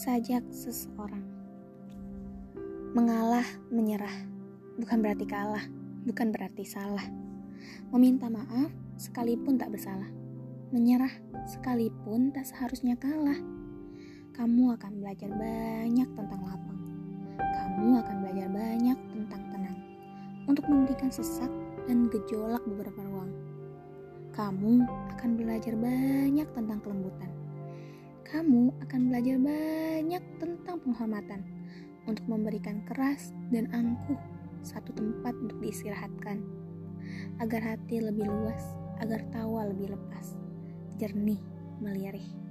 sajak seseorang. Mengalah, menyerah, bukan berarti kalah, bukan berarti salah. Meminta maaf sekalipun tak bersalah. Menyerah sekalipun tak seharusnya kalah. Kamu akan belajar banyak tentang lapang. Kamu akan belajar banyak tentang tenang. Untuk memberikan sesak dan gejolak beberapa ruang. Kamu akan belajar banyak tentang kelembutan kamu akan belajar banyak tentang penghormatan. Untuk memberikan keras dan angkuh satu tempat untuk diistirahatkan. Agar hati lebih luas, agar tawa lebih lepas, jernih, melirih.